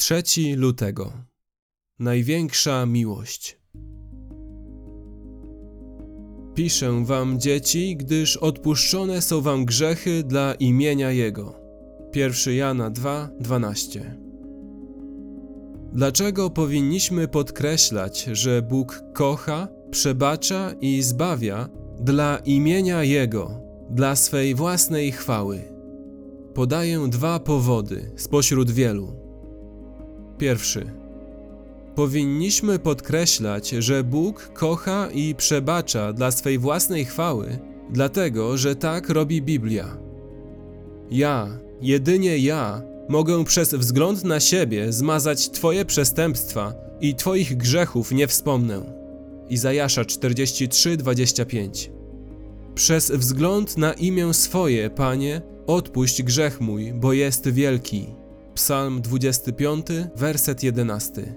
3 lutego. Największa miłość. Piszę wam, dzieci, gdyż odpuszczone są wam grzechy dla imienia Jego. 1 Jana 2, 12. Dlaczego powinniśmy podkreślać, że Bóg kocha, przebacza i zbawia dla imienia Jego, dla swej własnej chwały? Podaję dwa powody spośród wielu. Pierwszy. Powinniśmy podkreślać, że Bóg kocha i przebacza dla swej własnej chwały, dlatego że tak robi Biblia. Ja, jedynie ja, mogę przez wzgląd na siebie zmazać Twoje przestępstwa i Twoich grzechów nie wspomnę. Izajasza 43:25 Przez wzgląd na imię swoje, Panie, odpuść grzech mój, bo jest wielki. Psalm 25, werset 11.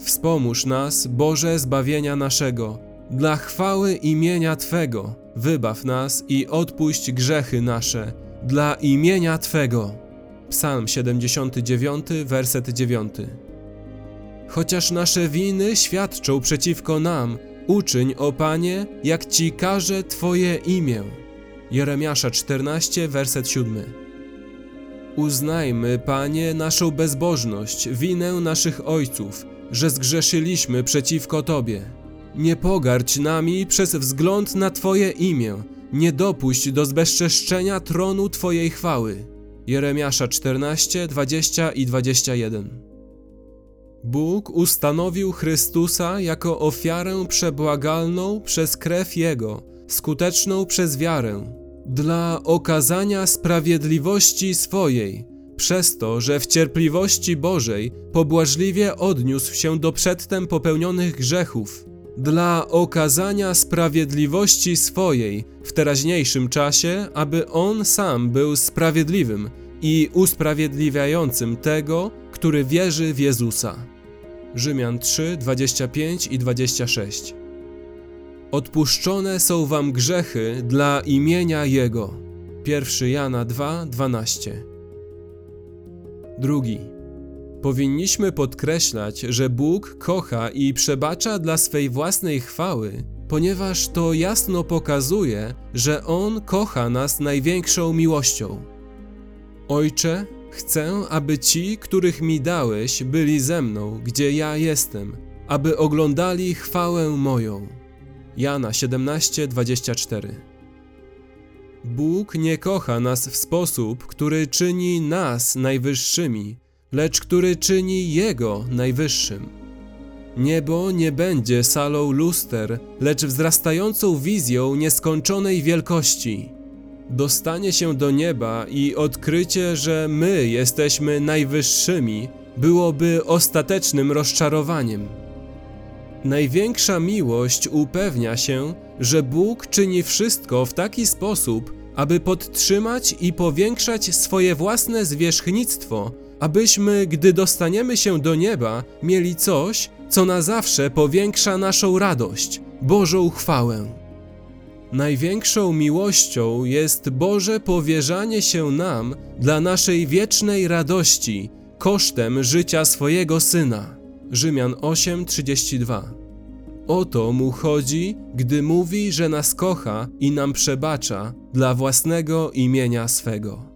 Wspomóż nas, Boże zbawienia naszego, dla chwały imienia Twego, wybaw nas i odpuść grzechy nasze, dla imienia Twego. Psalm 79, werset 9. Chociaż nasze winy świadczą przeciwko nam, uczyń, o Panie, jak Ci każe Twoje imię. Jeremiasza 14, werset 7. Uznajmy, Panie, naszą bezbożność, winę naszych ojców, że zgrzeszyliśmy przeciwko Tobie. Nie pogardź nami przez wzgląd na Twoje imię, nie dopuść do zbezczeszczenia tronu Twojej chwały. Jeremiasza 14, 20 i 21. Bóg ustanowił Chrystusa jako ofiarę przebłagalną przez krew Jego, skuteczną przez wiarę, dla okazania sprawiedliwości swojej, przez to, że w cierpliwości Bożej pobłażliwie odniósł się do przedtem popełnionych grzechów, dla okazania sprawiedliwości swojej w teraźniejszym czasie, aby On sam był sprawiedliwym i usprawiedliwiającym tego, który wierzy w Jezusa. Rzymian 3, 25 i 26 Odpuszczone są wam grzechy dla imienia Jego. 1 Jana 2, 12 Drugi. Powinniśmy podkreślać, że Bóg kocha i przebacza dla swej własnej chwały, ponieważ to jasno pokazuje, że On kocha nas największą miłością. Ojcze, chcę, aby ci, których mi dałeś, byli ze mną, gdzie ja jestem, aby oglądali chwałę moją. Jana 17:24 Bóg nie kocha nas w sposób, który czyni nas najwyższymi, lecz który czyni Jego najwyższym. Niebo nie będzie salą luster, lecz wzrastającą wizją nieskończonej wielkości. Dostanie się do nieba i odkrycie, że my jesteśmy najwyższymi, byłoby ostatecznym rozczarowaniem. Największa miłość upewnia się, że Bóg czyni wszystko w taki sposób, aby podtrzymać i powiększać swoje własne zwierzchnictwo, abyśmy, gdy dostaniemy się do nieba, mieli coś, co na zawsze powiększa naszą radość, Bożą chwałę. Największą miłością jest Boże powierzanie się nam dla naszej wiecznej radości kosztem życia swojego Syna. Rzymian 8:32. O to mu chodzi, gdy mówi, że nas kocha i nam przebacza dla własnego imienia swego.